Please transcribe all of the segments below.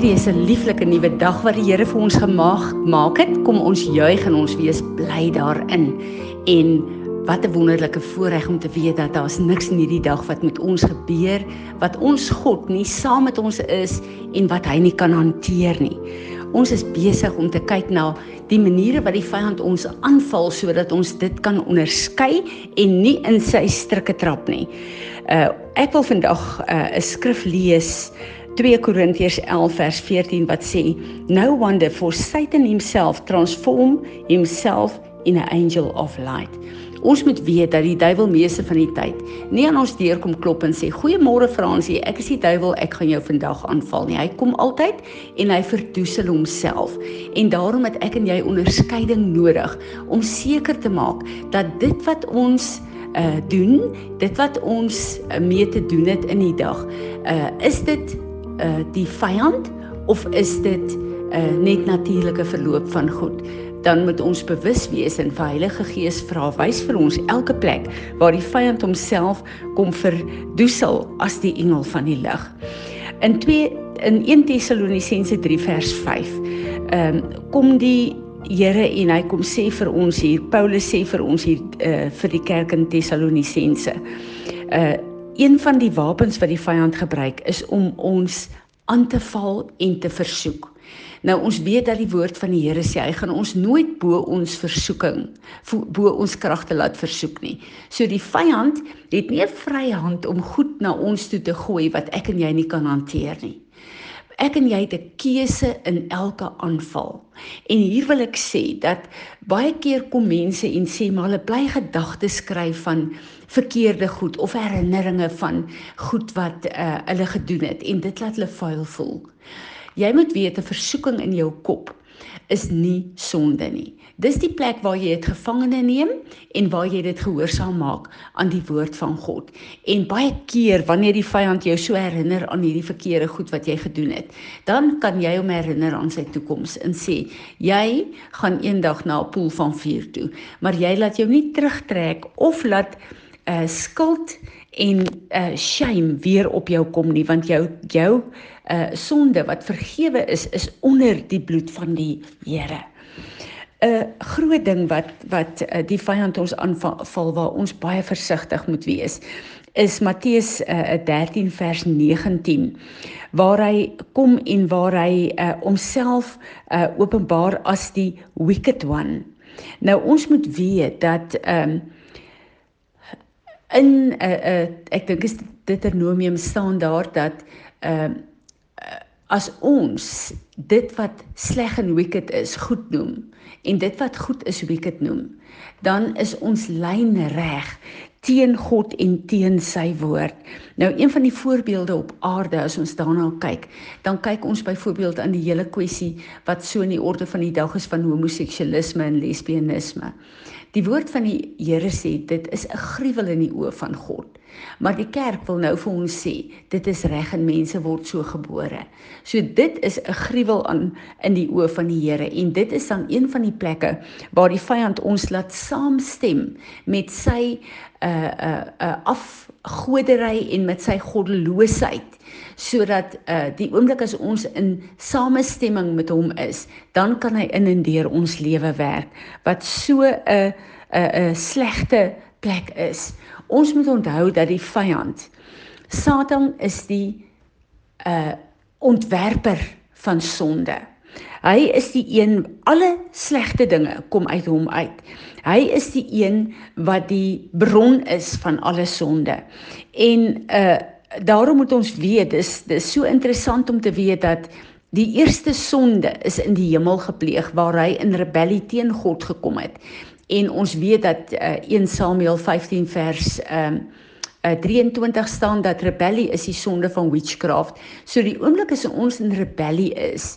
Hierdie is 'n lieflike nuwe dag wat die Here vir ons gemaak maak het. Kom ons juig en ons wees bly daarin. En wat 'n wonderlike voorreg om te weet dat daar's niks in hierdie dag wat met ons gebeur wat ons God nie saam met ons is en wat hy nie kan hanteer nie. Ons is besig om te kyk na die maniere wat die vyand ons aanval sodat ons dit kan onderskei en nie in sy strikke trap nie. Uh ek wil vandag uh, 'n skrif lees 2 Korintiërs 11 vers 14 wat sê no wonder for Satan himself transform himself in an angel of light. Ons moet weet dat die duiwel meeste van die tyd nie aan ons deur kom klop en sê goeiemôre Fransie, ek is die duiwel, ek gaan jou vandag aanval nie. Hy kom altyd en hy verdoesel homself. En daarom het ek en jy onderskeiding nodig om seker te maak dat dit wat ons uh doen, dit wat ons uh, mee te doen het in die dag, uh is dit uh die vyand of is dit uh net natuurlike verloop van goed? dan moet ons bewus wees en vir Heilige Gees vra wys vir ons elke plek waar die vyand homself kom verdoesel as die engel van die lig. In 2 in 1 Tessalonisense 3 vers 5. Ehm um, kom die Here en hy kom sê vir ons hier Paulus sê vir ons hier uh, vir die kerk in Tessalonisense. Uh een van die wapens wat die vyand gebruik is om ons aan te val en te versoek. Nou ons weet dat die woord van die Here sê hy gaan ons nooit bo ons versoeking bo ons kragte laat versoek nie. So die vyand het nie 'n vrye hand om goed na ons toe te gooi wat ek en jy nie kan hanteer nie. Ek en jy het 'n keuse in elke aanval. En hier wil ek sê dat baie keer kom mense en sê maar hulle bly gedagtes skryf van verkeerde goed of herinneringe van goed wat uh, hulle gedoen het en dit laat hulle vuil voel. Jy moet weet 'n versoeking in jou kop is nie sonde nie. Dis die plek waar jy dit gevangene neem en waar jy dit gehoorsaam maak aan die woord van God. En baie keer wanneer die vyand jou so herinner aan hierdie verkeerde goed wat jy gedoen het, dan kan jy hom herinner aan sy toekoms en sê jy gaan eendag na 'n poel van vuur toe, maar jy laat jou nie terugtrek of laat 'n uh, skuld en uh shame weer op jou kom nie want jou jou uh sonde wat vergewe is is onder die bloed van die Here. 'n uh, groot ding wat wat uh, die vyand ons aanval waar ons baie versigtig moet wees is Matteus uh, 13 vers 19 waar hy kom en waar hy uh, homself uh, openbaar as die wicked one. Nou ons moet weet dat ehm um, in 'n uh, uh, ek dink is Deuteronomium staan daar dat ehm uh, as ons dit wat sleg en wicked is goed noem en dit wat goed is wicked noem dan is ons lyn reg teen God en teen sy woord. Nou een van die voorbeelde op aarde as ons daarna kyk, dan kyk ons byvoorbeeld aan die hele kwessie wat so in die orde van die dag is van homoseksualisme en lesbianisme. Die woord van die Here sê dit is 'n gruwel in die oë van God. Maar die kerk wil nou vir ons sê, dit is reg en mense word so gebore. So dit is 'n gruwel aan in die oë van die Here en dit is dan een van die plekke waar die vyand ons laat saamstem met sy uh uh uh afgodery en met sy goddeloosheid sodat uh die oomblik as ons in samestemming met hom is, dan kan hy in en deur ons lewe werk wat so 'n 'n 'n slegte plek is. Ons moet onthou dat die vyand Satan is die uh ontwerper van sonde. Hy is die een alle slegte dinge kom uit hom uit. Hy is die een wat die bron is van alle sonde. En uh daarom moet ons weet dis dis so interessant om te weet dat die eerste sonde is in die hemel gepleeg waar hy in rebellie teen God gekom het. En ons weet dat uh, 1 Samuel 15 vers ehm um, uh, 23 staan dat rebellie is die sonde van witchcraft. So die oomblik as ons in rebellie is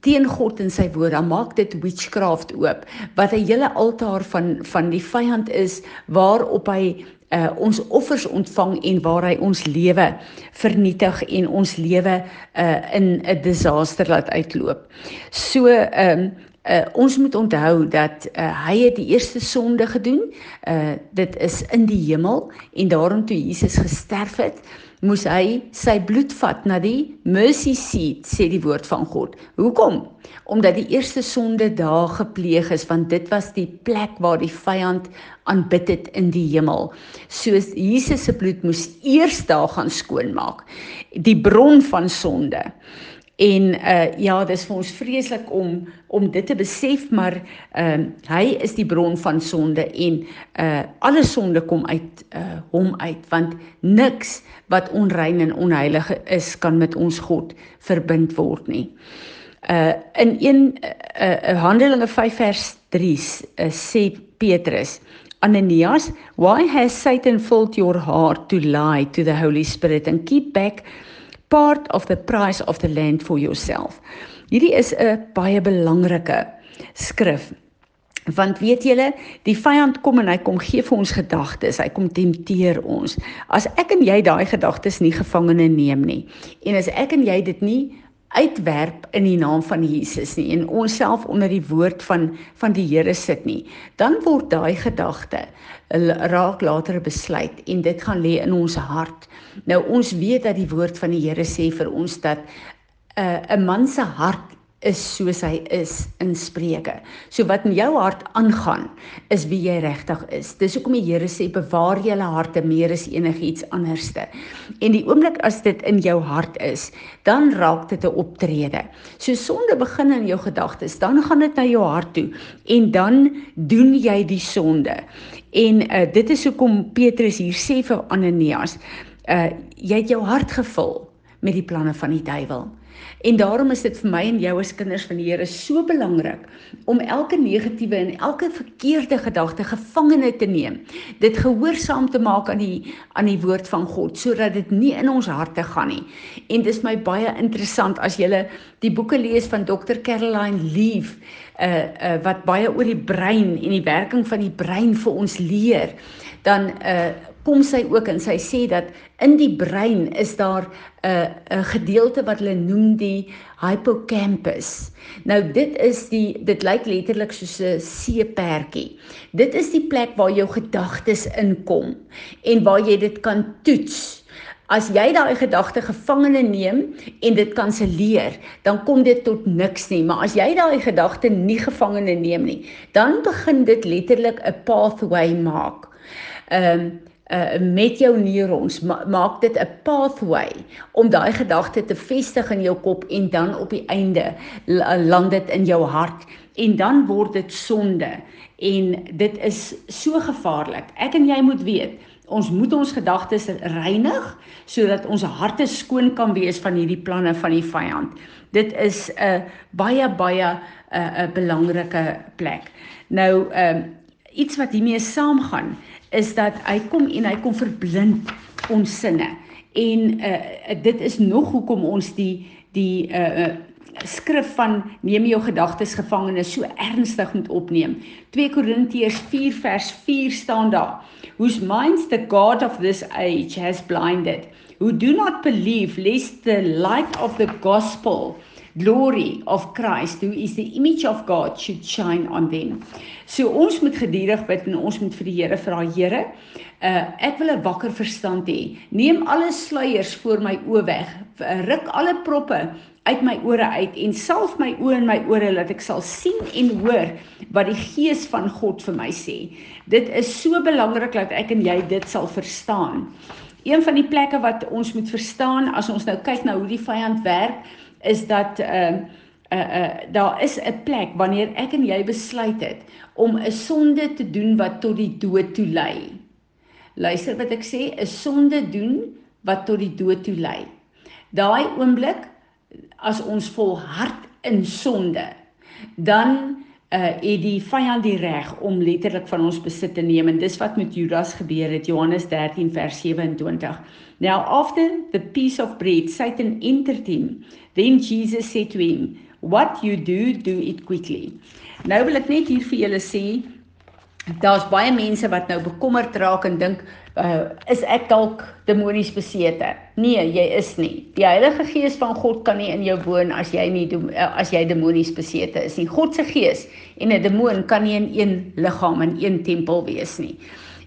teen God en sy woord, dan maak dit witchcraft oop wat 'n hele altaar van van die vyand is waarop hy uh, ons offers ontvang en waar hy ons lewe vernietig en ons lewe uh, in 'n disaster laat uitloop. So ehm um, Uh, ons moet onthou dat uh, hy het die eerste sonde gedoen. Uh dit is in die hemel en daarom toe Jesus gesterf het, moes hy sy bloed vat na die mercy seat sê die woord van God. Hoekom? Omdat die eerste sonde daar gepleeg is want dit was die plek waar die vyand aanbid het in die hemel. Soos Jesus se bloed moes eers daar gaan skoonmaak. Die bron van sonde. En uh ja, dis vir ons vreeslik om om dit te besef, maar ehm uh, hy is die bron van sonde en uh alle sonde kom uit uh hom uit want niks wat onrein en onheilig is kan met ons God verbind word nie. Uh in 1 uh, uh Handelinge 5 vers 3 uh, sê Petrus Ananias, why has Satan filled your heart to lie to the Holy Spirit and keep back part of the price of the land for yourself. Hierdie is 'n baie belangrike skrif. Want weet julle, die vyand kom en hy kom gee vir ons gedagtes, hy kom tempteer ons. As ek en jy daai gedagtes nie gevangene neem nie en as ek en jy dit nie uitwerp in die naam van Jesus nie en onsself onder die woord van van die Here sit nie, dan word daai gedagte raak later besluit en dit gaan lê in ons hart. Nou ons weet dat die woord van die Here sê vir ons dat 'n uh, 'n man se hart is soos hy is in Spreuke. So wat in jou hart aangaan, is wie jy regtig is. Dis hoekom die Here sê bewaar julle harte meer as enigiets anderste. En die oomblik as dit in jou hart is, dan raak dit 'n optrede. So sonde begin in jou gedagtes, dan gaan dit na jou hart toe en dan doen jy die sonde. En uh, dit is hoekom Petrus hier sê vir Ananias, uh jy het jou hart gevul met die planne van die duiwel. En daarom is dit vir my en jou as kinders van die Here so belangrik om elke negatiewe en elke verkeerde gedagte gevangene te neem. Dit gehoorsaam te maak aan die aan die woord van God sodat dit nie in ons harte gaan nie. En dis my baie interessant as jy die boeke lees van Dr. Caroline Leaf uh uh wat baie oor die brein en die werking van die brein vir ons leer, dan uh kom sy ook en sy sê dat in die brein is daar 'n 'n gedeelte wat hulle noem die hippocampus. Nou dit is die dit lyk letterlik soos 'n seepertjie. Dit is die plek waar jou gedagtes inkom en waar jy dit kan toets. As jy daai gedagte gevangene neem en dit kanselleer, dan kom dit tot niks nie, maar as jy daai gedagte nie gevangene neem nie, dan begin dit letterlik 'n pathway maak. Ehm um, uh, met jou neurons ma maak dit 'n pathway om daai gedagte te vestig in jou kop en dan op die einde land dit in jou hart en dan word dit sonde en dit is so gevaarlik. Ek en jy moet weet Ons moet ons gedagtes reinig sodat ons harte skoon kan wees van hierdie planne van die vyand. Dit is 'n baie baie 'n 'n belangrike plek. Nou ehm um, iets wat hiermee saamgaan is dat hy kom en hy kom verblind ons sinne. En uh dit is nog hoekom ons die die uh skrif van neem jou gedagtes gevangene so ernstig moet opneem. 2 Korintiërs 4 vers 4 staan daar. Whose minds the god of this age has blinded, who do not believe lest the light of the gospel glory of Christ who is the image of God should shine on them. So ons moet geduldig bid en ons moet vir die Here vra Here, uh ek wil 'n wakker verstand hê. Neem alle sluiers voor my oë weg. Ruk alle proppe uit my ore uit en salf my oë en my ore dat ek sal sien en hoor wat die gees van God vir my sê. Dit is so belangrik dat ek en jy dit sal verstaan. Een van die plekke wat ons moet verstaan as ons nou kyk na hoe die vyand werk, is dat ehm uh, uh, uh daar is 'n plek wanneer ek en jy besluit het om 'n sonde te doen wat tot die dood toe lei. Luister wat ek sê, 'n sonde doen wat tot die dood toe lei. Daai oomblik as ons volhard in sonde, dan uh het die vyand die reg om letterlik van ons besit te neem en dis wat met Judas gebeur het Johannes 13 vers 27 Now after the piece of bread Satan entered him. Then Jesus said to him what you do do it quickly. Nou wil ek net hier vir julle sê daar's baie mense wat nou bekommerd raak en dink uh, is ek dalk demonies besete? Nee, jy is nie. Die Heilige Gees van God kan nie in jou woon as jy nie uh, as jy demonies besete is nie. God se gees en 'n demoon kan nie in een liggaam in een tempel wees nie.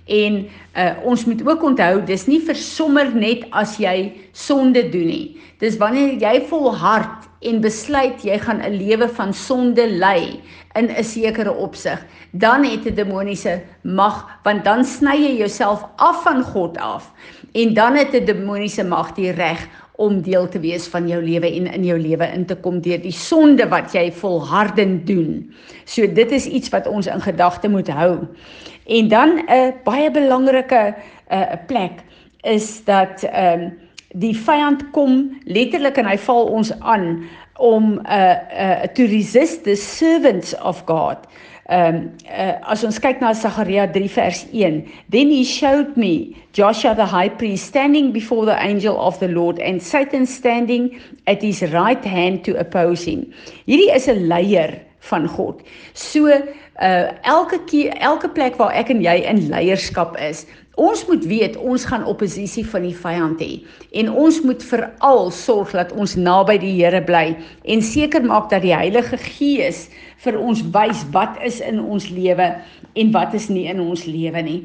En uh, ons moet ook onthou dis nie vir sommer net as jy sonde doen nie. Dis wanneer jy volhard en besluit jy gaan 'n lewe van sonde lei in 'n sekere opsig, dan het 'n demoniese mag, want dan sny jy jouself af van God af en dan het 'n demoniese mag die reg om deel te wees van jou lewe en in jou lewe in te kom deur die sonde wat jy volhardend doen. So dit is iets wat ons in gedagte moet hou. En dan 'n uh, baie belangrike 'n uh, plek is dat ehm um, die vyand kom letterlik en hy val ons aan om 'n uh, uh, to resist the servants of God. Ehm um, uh, as ons kyk na Sagaria 3 vers 1, then he showed me Joshua the high priest standing before the angel of the Lord and Satan standing at his right hand to oppose him. Hierdie is 'n leier van God. So uh elke keer elke plek waar ek en jy in leierskap is, Ons moet weet ons gaan oppositie van die vyand hê en ons moet veral sorg dat ons naby die Here bly en seker maak dat die Heilige Gees vir ons wys wat is in ons lewe en wat is nie in ons lewe nie.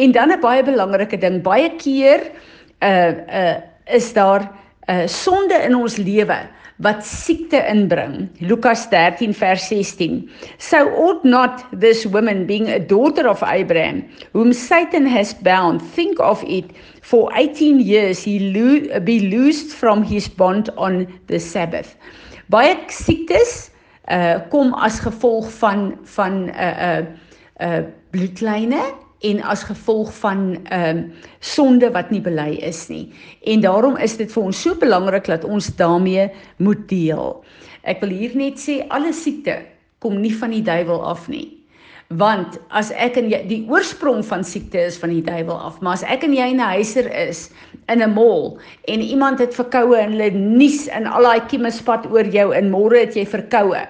En dan 'n baie belangrike ding, baie keer uh uh is daar uh, sonde in ons lewe wat siekte inbring. Lukas 13 vers 16. So ought not this woman being a daughter of Abraham whom Satan has bound think of it for 18 years he lo be loosed from his bond on the Sabbath. Baie siektes uh kom as gevolg van van 'n uh, 'n uh, uh, bloedlyne en as gevolg van ehm um, sonde wat nie bely is nie. En daarom is dit vir ons so belangrik dat ons daarmee moet deel. Ek wil hier net sê alle siekte kom nie van die duiwel af nie. Want as ek en jy die oorsprong van siekte is van die duiwel af, maar as ek en jy in 'n huiser is in 'n mall en iemand het verkoue en hulle nies in al daai kieme spat oor jou en môre het jy verkoue,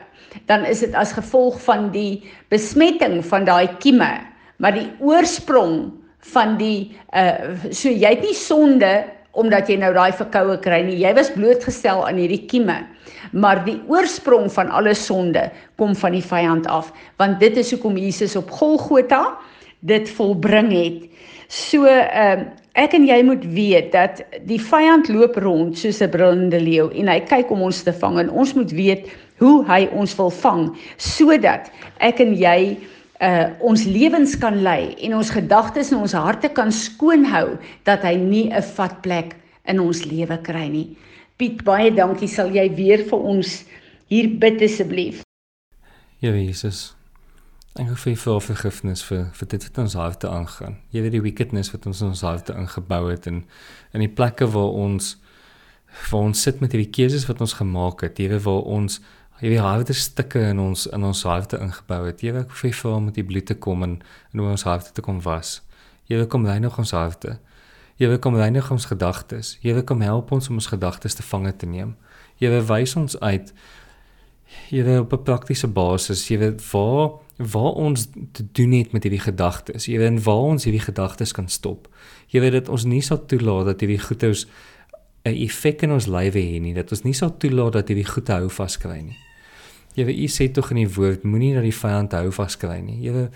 dan is dit as gevolg van die besmetting van daai kieme maar die oorsprong van die uh so jy het nie sonde omdat jy nou daai verkoue kry nie. Jy was blootgestel aan hierdie kieme. Maar die oorsprong van alle sonde kom van die vyand af, want dit is hoekom Jesus op Golgotha dit volbring het. So ehm uh, ek en jy moet weet dat die vyand loop rond soos 'n brullende leeu en hy kyk om ons te vang en ons moet weet hoe hy ons wil vang sodat ek en jy uh ons lewens kan lei en ons gedagtes en ons harte kan skoon hou dat hy nie 'n vatplek in ons lewe kry nie. Piet, baie dankie. Sal jy weer vir ons hier bid asseblief? Ja, Jesus. Dankie vir vir vergifnis vir vir dit wat ons harte aangaan. Jy weet die wickedness wat ons in ons harte ingebou het en in die plekke waar ons waar ons sit met hierdie keuses wat ons gemaak het, hier waar ons jy weet harde stukke in ons in ons harte ingebou het. Jy weet vir vir met die bloed te kom en in ons harte te kom was. Jy weet kom reinig ons harte. Jy weet kom reinig ons gedagtes. Jy weet kom help ons om ons gedagtes te vange te neem. Jy weet wys ons uit jy weet op 'n praktiese basis, jy weet waar waar ons te doen het met hierdie gedagtes. Jy weet waar ons hierdie gedagtes kan stop. Jy weet dit ons nie sal toelaat dat hierdie goeters 'n effek in ons lywe hê nie, dat ons nie sal toelaat dat hierdie goeie hou vaskry nie. Jewe u sê tog in die woord moenie dat die vyand hou vaskry nie. Jewe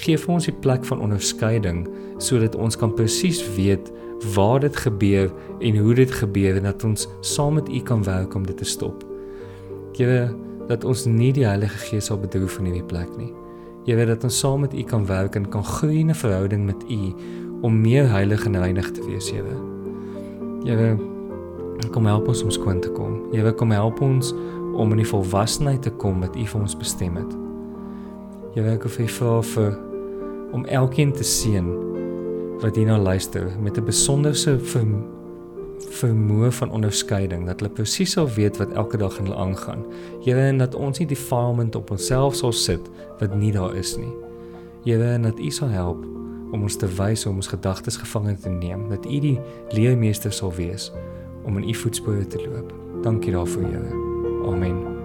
gee vir ons die plek van onderskeiding sodat ons kan presies weet waar dit gebeur en hoe dit gebeur en dat ons saam met u kan werk om dit te stop. Jewe dat ons nie die Heilige Gees sal bedroef in hierdie plek nie. Jewe dat ons saam met u kan werk en kan groei in 'n verhouding met u om meer heilig en reinig te wees, Jewe. Jewe kom help ons om skoon te kom. Jewe kom help ons om in die volwassenheid te kom wat U vir ons bestem het. Jy werk of jy vra vir om elkeen te seën wat hierna luister met 'n besonderse ver, vermoë van onderskeiding dat hulle presies sal weet wat elke dag in hulle aangaan. Here en dat ons nie defilement op onsself sal sit wat nie daar is nie. Here en dat U sal help om ons te wys om ons gedagtes gevange te neem, dat U die leermeester sal wees om in U voetspore te loop. Dankie daarvoor, Here. Amen.